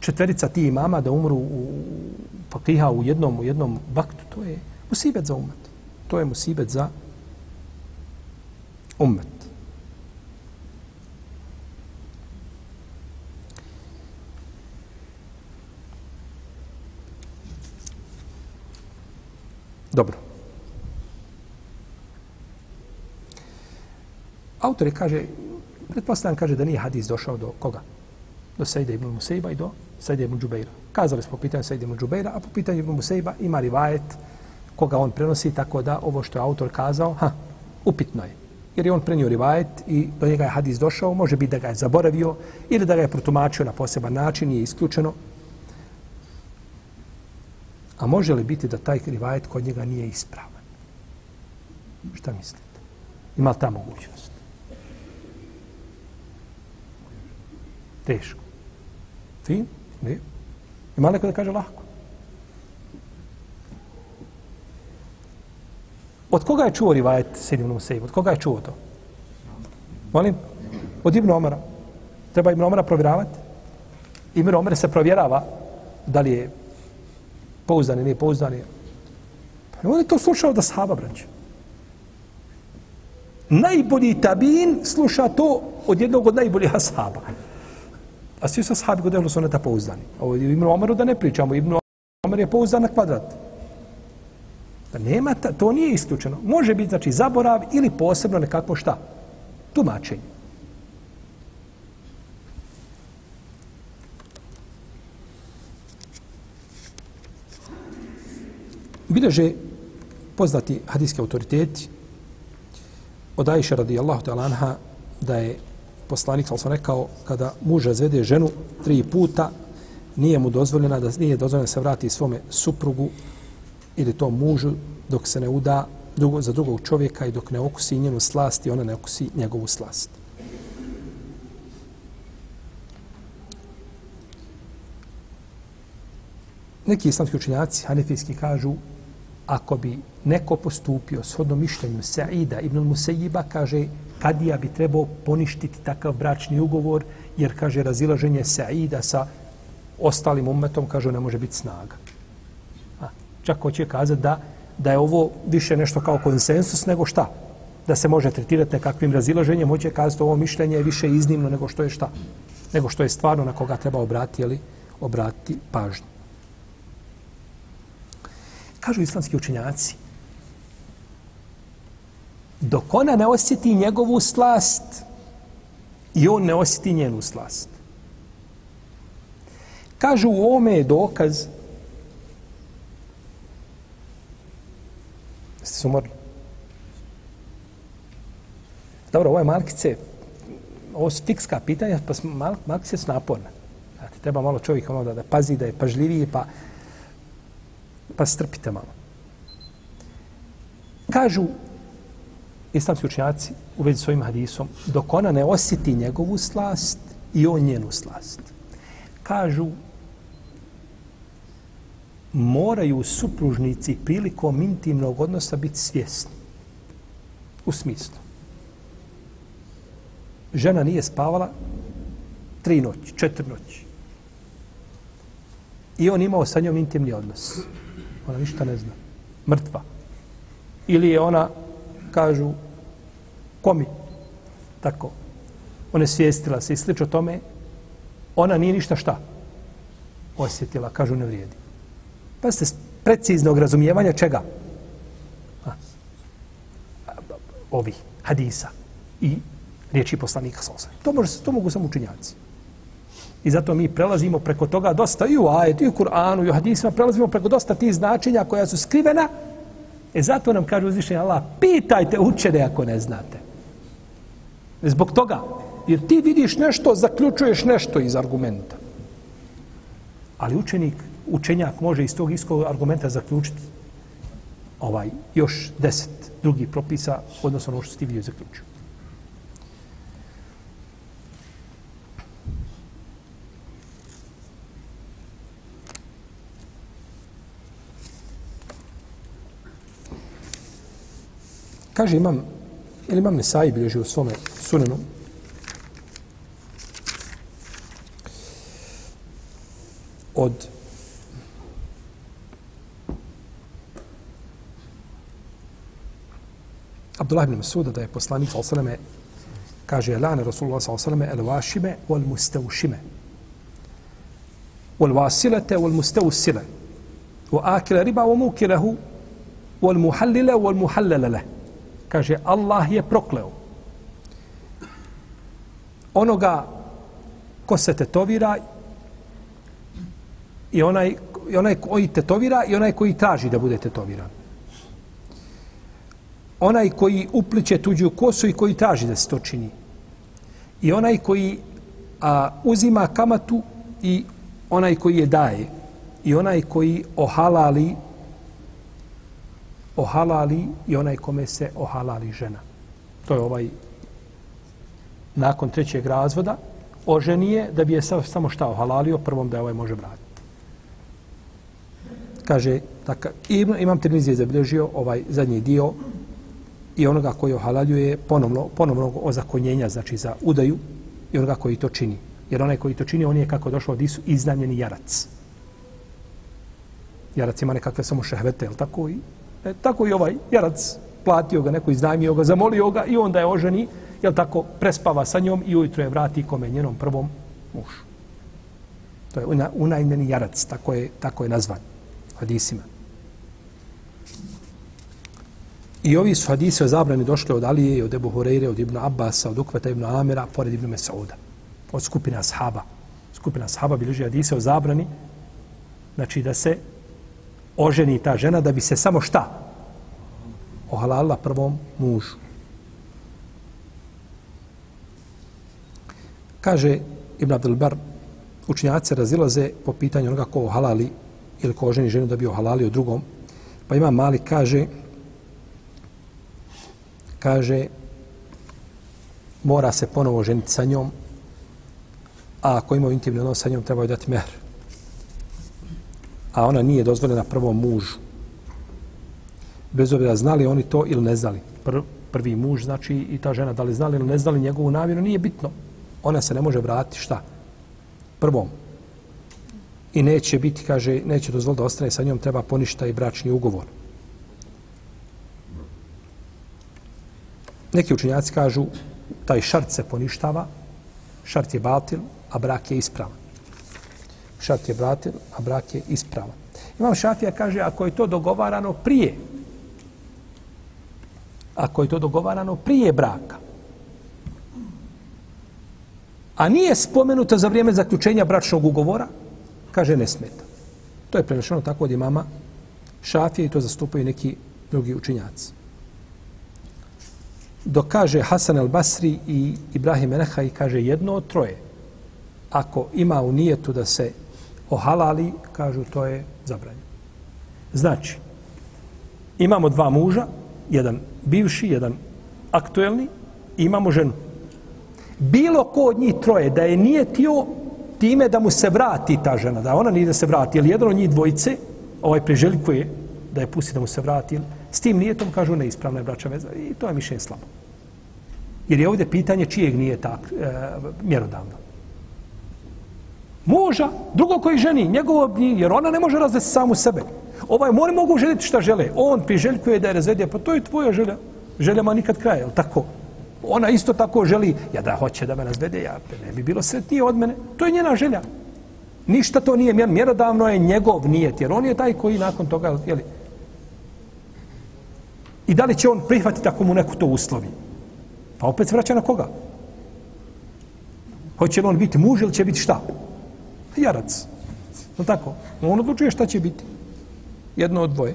Četverica ti imama da umru u faqiha u jednom, u jednom vaktu, to je musibet za umet. To je musibet za ummet. Dobro. Autor je kaže, pretpostavljam kaže da nije hadis došao do koga? Do Sejda ibn Musejba i do Sejda ibn Džubeira. Kazali smo po pitanju Sejda ibn Džubeira, a po pitanju ibn Musejba ima rivajet koga on prenosi, tako da ovo što je autor kazao, ha, upitno je jer je on prenio rivajet i do njega je hadis došao, može biti da ga je zaboravio ili da ga je protumačio na poseban način, nije isključeno. A može li biti da taj rivajet kod njega nije ispravan? Šta mislite? Ima li ta mogućnost? Teško. Fin? Ne? Ima neko da kaže lahko? Od koga je čuo rivajet Sejid ibn Od koga je čuo to? Molim? Od Ibn Omara. Treba Ibn Omara provjeravati? Ibn Omar se provjerava da li je pouzdan ili nije pouzdan. Pa on je to slušao da sahaba, braće. Najbolji tabin sluša to od jednog od najboljih ashaba. A svi su ashabi kod Ehlu Sunneta pouzdani. Ovo je Ibn Omaru da ne pričamo. Ibn Omar je pouzdan na kvadrat. Da nema, ta, to nije isključeno. Može biti, znači, zaborav ili posebno nekako šta? Tumačenje. Bileže poznati hadijski autoriteti od Ajše radijallahu ta'ala anha da je poslanik, sam rekao, kada muž razvede ženu tri puta, nije mu dozvoljena da nije dozvoljena da se vrati svome suprugu ili to mužu dok se ne uda drugo, za drugog čovjeka i dok ne okusi njenu slast i ona ne okusi njegovu slast. Neki islamski učenjaci, hanefijski, kažu ako bi neko postupio shodno mišljenju Sa'ida ibn Musejiba, kaže kadija bi trebao poništiti takav bračni ugovor, jer kaže razilaženje Sa'ida sa ostalim umetom, kaže ne može biti snaga. Čak hoće kazati da, da je ovo više nešto kao konsensus nego šta? Da se može tretirati nekakvim razilaženjem, hoće kazati ovo mišljenje je više iznimno nego što je šta? nego što je stvarno na koga treba obratiti, jeli, obratiti pažnju. Kažu islamski učenjaci, dok ona ne osjeti njegovu slast i on ne osjeti njenu slast. Kažu u ovome je dokaz Jeste su umorni? Dobro, ovo je malkice, ovo su fikska pitanja, pa mal, malkice su naporne. Znate, treba malo čovjek ono da, da pazi, da je pažljiviji, pa, pa strpite malo. Kažu islamski učenjaci u vezi s ovim hadisom, dok ona ne osjeti njegovu slast i on njenu slast. Kažu, moraju supružnici prilikom intimnog odnosa biti svjesni. U smislu. Žena nije spavala tri noći, četiri noći. I on imao sa njom intimni odnos. Ona ništa ne zna. Mrtva. Ili je ona, kažu, komi. Tako. Ona je svijestila se i slično tome. Ona nije ništa šta. Osjetila, kažu, ne vrijedi. Pa ste preciznog razumijevanja čega? A, ovi hadisa i riječi poslanika sa To, može, to mogu samo učinjaci. I zato mi prelazimo preko toga dosta i u ajetu, i u Kur'anu, i u hadisima, prelazimo preko dosta tih značenja koja su skrivena. E zato nam kaže uzvišenje Allah, pitajte učene ako ne znate. Zbog toga, jer ti vidiš nešto, zaključuješ nešto iz argumenta. Ali učenik učenjak može iz tog iskog argumenta zaključiti ovaj još deset drugih propisa odnosno ono što ti vidio zaključio. Kaže imam, ili imam Nesai bilježi u svome sunenu, od Abdullah ibn Masuda da je poslanik sallallahu kaže lana Rasulullah sallallahu alejhi ve washime wal mustawshime wal wasilata wal mustawsila wa akila riba wa mukilahu wal muhallila wal muhallala kaže Allah je prokleo onoga ko se tetovira i onaj, i onaj koji tetovira i onaj koji traži da bude tetoviran onaj koji upliče tuđu kosu i koji traži da se to čini. I onaj koji a, uzima kamatu i onaj koji je daje. I onaj koji ohalali ohalali i onaj kome se ohalali žena. To je ovaj nakon trećeg razvoda oženije da bi je samo šta ohalalio, prvom da ovaj može vratiti. Kaže, tako, imam termizije zabilježio ovaj zadnji dio i onoga koji ohalaljuje ponovno, ponovno ozakonjenja, znači za udaju i onoga koji to čini. Jer onaj koji to čini, on je kako došao od Isu, iznamljeni jarac. Jarac ima nekakve samo šehvete, je tako? I, e, tako i ovaj jarac platio ga, neko iznajmio ga, zamolio ga i onda je oženi, je tako, prespava sa njom i ujutro je vrati kome njenom prvom mušu. To je unajmljeni jarac, tako je, tako je nazvan hadisima. I ovi su hadisi o zabrani došli od Alije od Ebu Horeire, od Ibn Abbasa, od Ukveta Ibn Amira, pored Ibn Mesauda. Od skupine ashaba. Skupina ashaba bilježi hadise o zabrani, znači da se oženi ta žena da bi se samo šta? Ohalala prvom mužu. Kaže Ibn Abdelbar, učinjaci razilaze po pitanju onoga ko ohalali ili ko oženi ženu da bi ohalali drugom. Pa ima mali, kaže, kaže mora se ponovo ženiti sa njom a ako ima intimni odnos sa njom treba dati mehr. A ona nije dozvoljena prvom mužu. Bez obzira znali oni to ili ne znali. Pr prvi muž znači i ta žena da li znali ili ne znali njegovu namjeru nije bitno. Ona se ne može vratiti šta? Prvom. I neće biti kaže neće dozvoliti da ostane sa njom treba poništa i bračni ugovor. Neki učenjaci kažu taj šart se poništava, šart je batil, a brak je ispravan. Šart je batil, a brak je ispravan. Imam Šafija kaže, ako je to dogovarano prije, ako je to dogovarano prije braka, a nije spomenuto za vrijeme zaključenja bračnog ugovora, kaže ne smeta. To je prenešeno tako od imama Šafije i to zastupaju neki drugi učinjaci. Dok kaže Hasan al-Basri i Ibrahim Eneha i kaže jedno od troje, ako ima u nijetu da se ohalali, kažu to je zabranjeno. Znači, imamo dva muža, jedan bivši, jedan aktuelni, i imamo ženu. Bilo ko od njih troje da je nijetio time da mu se vrati ta žena, da ona nije da se vrati, ili jedan od njih dvojice, ovaj preželjkuje da je pusti da mu se vrati, s tim nijetom kažu neispravna je braća veza i to je mišljenje slabo. Jer je ovdje pitanje čijeg nije tak e, mjerodavno. Muža, drugo koji ženi, njegovo, jer ona ne može razvesti samu sebe. Ovaj, oni mogu željeti šta žele. On priželjkuje da je razvedija, pa to je tvoja želja. Želja ma nikad kraja, je tako? Ona isto tako želi, ja da hoće da me razvede, ja ne bi bilo sretnije od mene. To je njena želja. Ništa to nije mjerodavno, je njegov nijet, jer on je taj koji nakon toga, jeli, I da li će on prihvatiti ako mu neko to uslovi? Pa opet se vraća na koga? Hoće li on biti muž ili će biti šta? Pa jarac. No tako. On odlučuje šta će biti. Jedno od dvoje.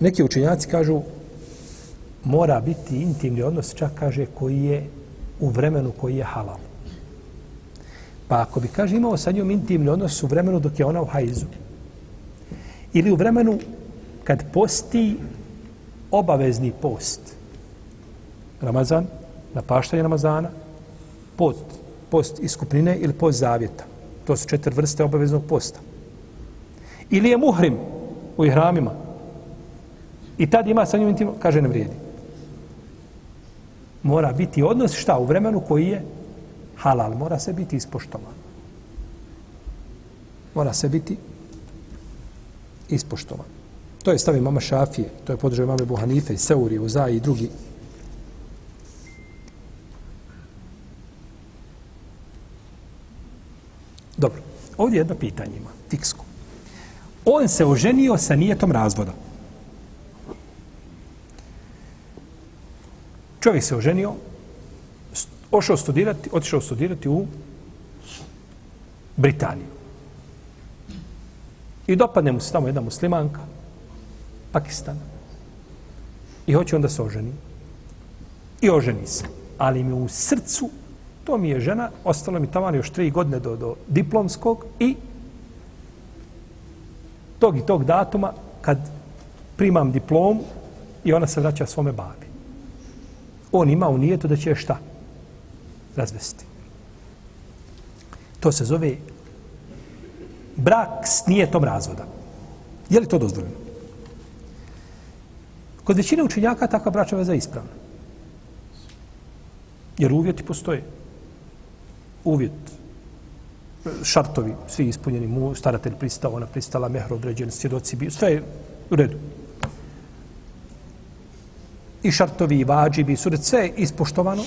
Neki učenjaci kažu mora biti intimni odnos, čak kaže koji je u vremenu koji je halal. Pa ako bi, kaže, imao sa njom intimni odnos u vremenu dok je ona u hajzu, ili u vremenu kad posti obavezni post, Ramazan, napaštanje Ramazana, post, post iskupnine ili post zavjeta. To su četiri vrste obaveznog posta. Ili je muhrim u ihramima. I tad ima sa njom intimno, kaže ne vrijedi. Mora biti odnos šta u vremenu koji je halal. Mora se biti ispoštovan. Mora se biti ispoštovan. To je stavi mama Šafije, to je podržaj mame Buhanife, Seuri, Uza i drugi. Dobro, ovdje jedno pitanje ima, fiksko. On se oženio sa nijetom razvoda. Čovjek se oženio, ošao studirati, otišao studirati u Britaniju. I dopadne mu se tamo jedna muslimanka, Pakistan. I hoće onda se oženi. I oženi se. Ali mi u srcu, to mi je žena, ostalo mi tamo još tri godine do, do diplomskog i tog i tog datuma kad primam diplom i ona se vraća svome babi. On ima u nijetu da će šta? Razvesti. To se zove brak s nijetom razvoda. Je li to dozvoljeno? Kod većine učenjaka takva bračna veza je ispravna. Jer uvjeti postoje. Uvjet, šartovi, svi ispunjeni, mu, staratelj pristao, ona pristala, mehro određen, svjedoci bio, sve je u redu. I šartovi, i vađi, suret, sve je ispoštovano,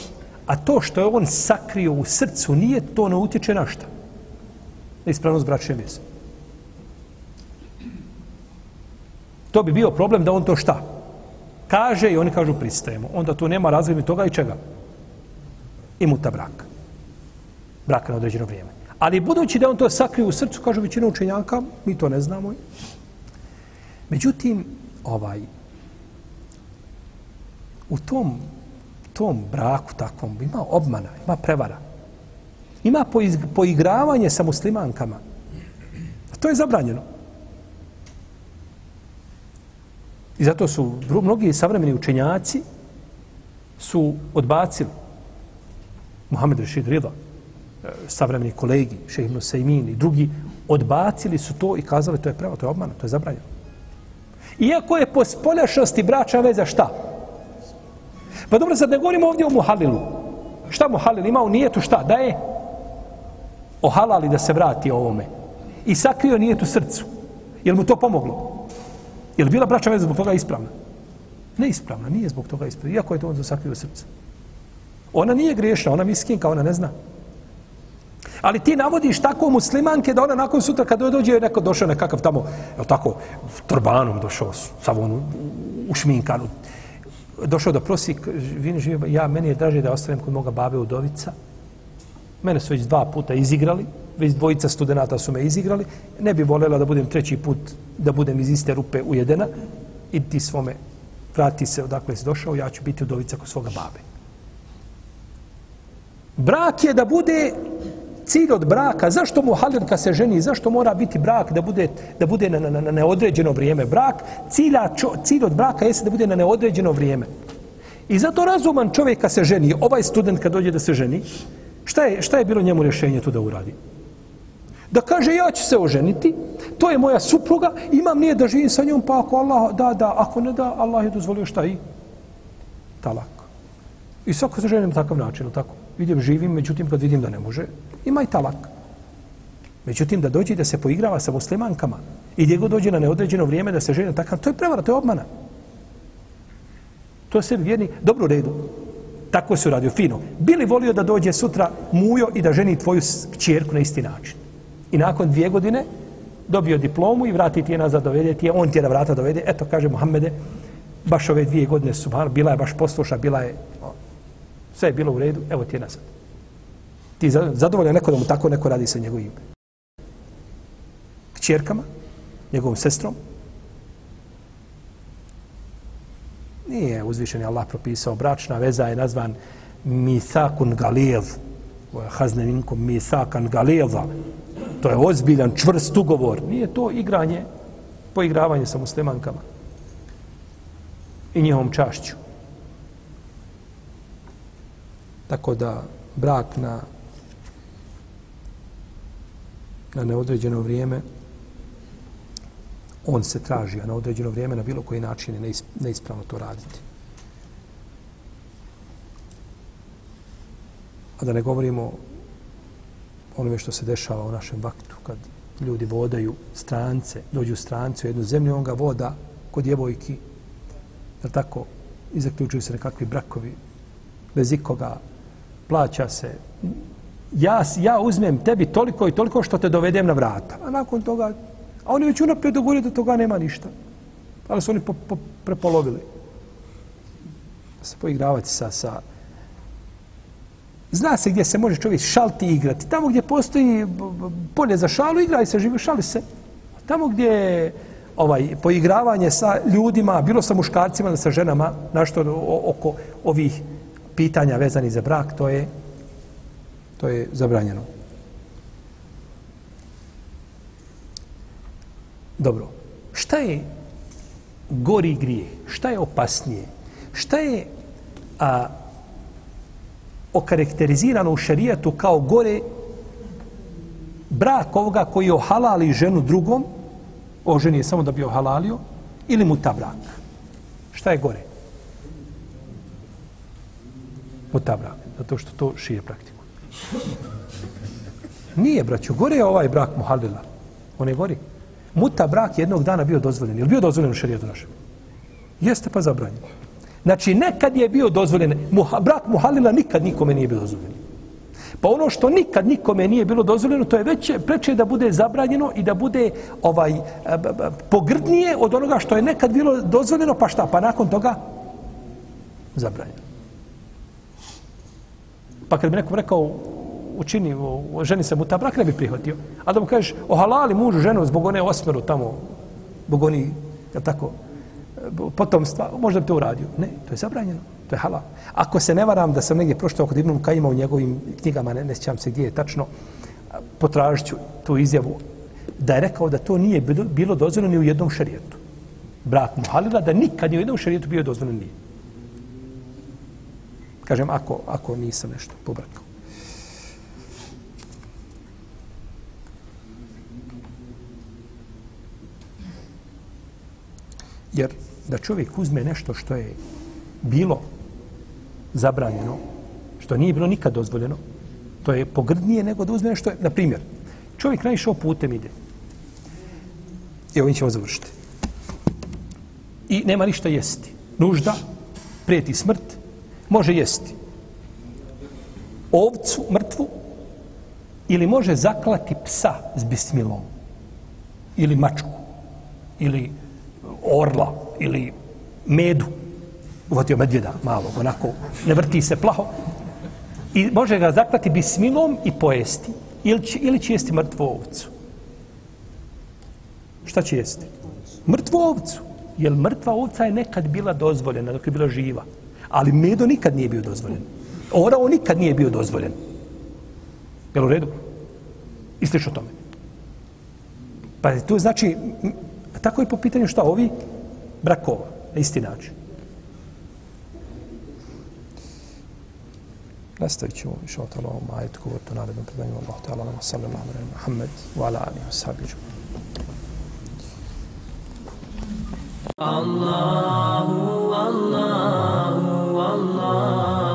A to što je on sakrio u srcu, nije to ne utječe na šta? Na ispravnost bračne veze. To bi bio problem da on to šta? Kaže i oni kažu pristajemo. Onda tu nema razgleda toga i čega? I muta brak. Brak na određeno vrijeme. Ali budući da on to sakrio u srcu, kažu većina učenjaka, mi to ne znamo. Međutim, ovaj, u tom tom braku takvom ima obmana, ima prevara. Ima poigravanje sa muslimankama. A to je zabranjeno. I zato su mnogi savremeni učenjaci su odbacili Mohamed Rashid Rida, e, savremeni kolegi, Šehi Sejmin i drugi, odbacili su to i kazali to je pravo, to je obmana, to je zabranjeno. Iako je po spoljašnosti brača veza šta? Pa dobro, sad ne govorimo ovdje o muhalilu. Šta muhalil ima u nijetu, šta? Da je ohalali da se vrati ovome. I sakrio nijetu srcu. Je mu to pomoglo? Je li bila braća veza zbog toga ispravna? Neispravna, nije zbog toga ispravna, iako je to on sakrio srce. Ona nije griješna, ona miskinka, ona ne zna. Ali ti navodiš tako muslimanke da ona nakon sutra kad dođe neko došao nekakav tamo, je tako, trbanom došao, sav on u došao da prosi, vini živi, ja, meni je draže da ostanem kod moga babe Udovica. Mene su već dva puta izigrali, već dvojica studenta su me izigrali. Ne bi voljela da budem treći put, da budem iz iste rupe ujedena. I ti svome, vrati se odakle si došao, ja ću biti Udovica kod svoga babe. Brak je da bude cilj od braka, zašto mu halilka se ženi, zašto mora biti brak da bude, da bude na, na, na neodređeno vrijeme? Brak, cilja, čo, cilj od braka jeste da bude na neodređeno vrijeme. I zato razuman čovjek kad se ženi, ovaj student kad dođe da se ženi, šta je, šta je bilo njemu rješenje tu da uradi? Da kaže ja ću se oženiti, to je moja supruga, imam nije da živim sa njom, pa ako Allah da, da, ako ne da, Allah je dozvolio šta i? Talak. I svako se ženi na takav način, tako? Vidim, živim, međutim, kad vidim da ne može, ima i talak. Međutim, da dođe da se poigrava sa muslimankama i gdje god dođe na neodređeno vrijeme da se žene takav, to je prevara, to je obmana. To se vjerni, dobro redu. Tako se uradio, fino. Bili volio da dođe sutra mujo i da ženi tvoju čjerku na isti način. I nakon dvije godine dobio diplomu i vrati ti je nazad, dovede ti je, on ti je na vrata dovede. Eto, kaže Muhammede, baš ove dvije godine su, bila je baš posluša, bila je, sve je bilo u redu, evo ti je nazad. Ti zadovoljan neko da mu tako neko radi sa njegovim kćerkama, njegovom sestrom. Nije uzvišen Allah propisao. Bračna veza je nazvan Mithakun Galijev. Hazne minkum Mithakan Galijeva. To je ozbiljan, čvrst ugovor. Nije to igranje, poigravanje sa muslimankama. I njihovom čašću. Tako da brak na na neodređeno vrijeme on se traži, a na određeno vrijeme na bilo koji način je neispravno to raditi. A da ne govorimo onome što se dešava u našem vaktu, kad ljudi vodaju strance, dođu strance u jednu zemlju, on ga voda kod djevojki, jer tako, izaključuju se nekakvi brakovi, bez ikoga, plaća se, ja, ja uzmem tebi toliko i toliko što te dovedem na vrata. A nakon toga, a oni već unaprijed dogovorili da toga nema ništa. Ali su oni po, po, prepolovili. Se poigravati sa, sa... Zna se gdje se može čovjek šalti i igrati. Tamo gdje postoji polje za šalu, igraj se, živi, šali se. Tamo gdje ovaj, poigravanje sa ljudima, bilo sa muškarcima, da sa ženama, našto oko ovih pitanja vezani za brak, to je to je zabranjeno. Dobro, šta je gori grije? Šta je opasnije? Šta je a, okarakterizirano u šarijatu kao gore brak ovoga koji je ohalali ženu drugom, oženi je samo da bi ohalalio, ili mu ta brak? Šta je gore? Mu ta brak, zato što to šije praktika. Nije, braću, gore je ovaj brak muhalila. On je gori. Muta brak jednog dana bio dozvoljen. Je bio dozvoljen u šarijetu našem? Jeste pa zabranjen. Znači, nekad je bio dozvoljen. Muha, brak muhalila nikad nikome nije bio dozvoljen. Pa ono što nikad nikome nije bilo dozvoljeno, to je već preče da bude zabranjeno i da bude ovaj e, pogrdnije od onoga što je nekad bilo dozvoljeno, pa šta? Pa nakon toga zabranjeno. Pa kad bi nekom rekao, učini, ženi se mu ta brak, ne bi prihvatio. A da mu kažeš, ohalali mužu ženu zbog one osmeru tamo, zbog oni, je tako, potomstva, možda bi to uradio. Ne, to je zabranjeno. To je halal. Ako se ne varam da sam negdje proštao kod Ibnu Kajima u njegovim knjigama, ne, ne sjećam se gdje je tačno, potražit ću tu izjavu, da je rekao da to nije bilo, bilo dozvoljeno ni u jednom šarijetu. Brak mu halila, da nikad ni u jednom šarijetu bio dozvoljeno nije. Kažem, ako, ako nisam nešto pobrkao. Jer da čovjek uzme nešto što je bilo zabranjeno, što nije bilo nikad dozvoljeno, to je pogrdnije nego da uzme nešto, na primjer, čovjek naišao putem ide. I ovim ćemo završiti. I nema ništa jesti. nužda, prijeti smrt, može jesti ovcu mrtvu ili može zaklati psa s bismilom ili mačku ili orla ili medu. Uvatio medvjeda malo onako ne vrti se plaho. I može ga zaklati bismilom i pojesti ili će, ili će jesti mrtvu ovcu. Šta će jesti? Mrtvu ovcu. Jer mrtva ovca je nekad bila dozvoljena dok je bila živa? Ali medo nikad nije bio dozvoljen. Orao nikad nije bio dozvoljen. Jel u redu? I slično tome. Pa tu znači tako je po pitanju šta ovi brakova na isti način. Nastavit ćemo više o tala ovom ajetu govoriti u narednom predanju. Allah ta'ala nama wa Muhammed wa ala alihi wa sahbihi. Allah Allah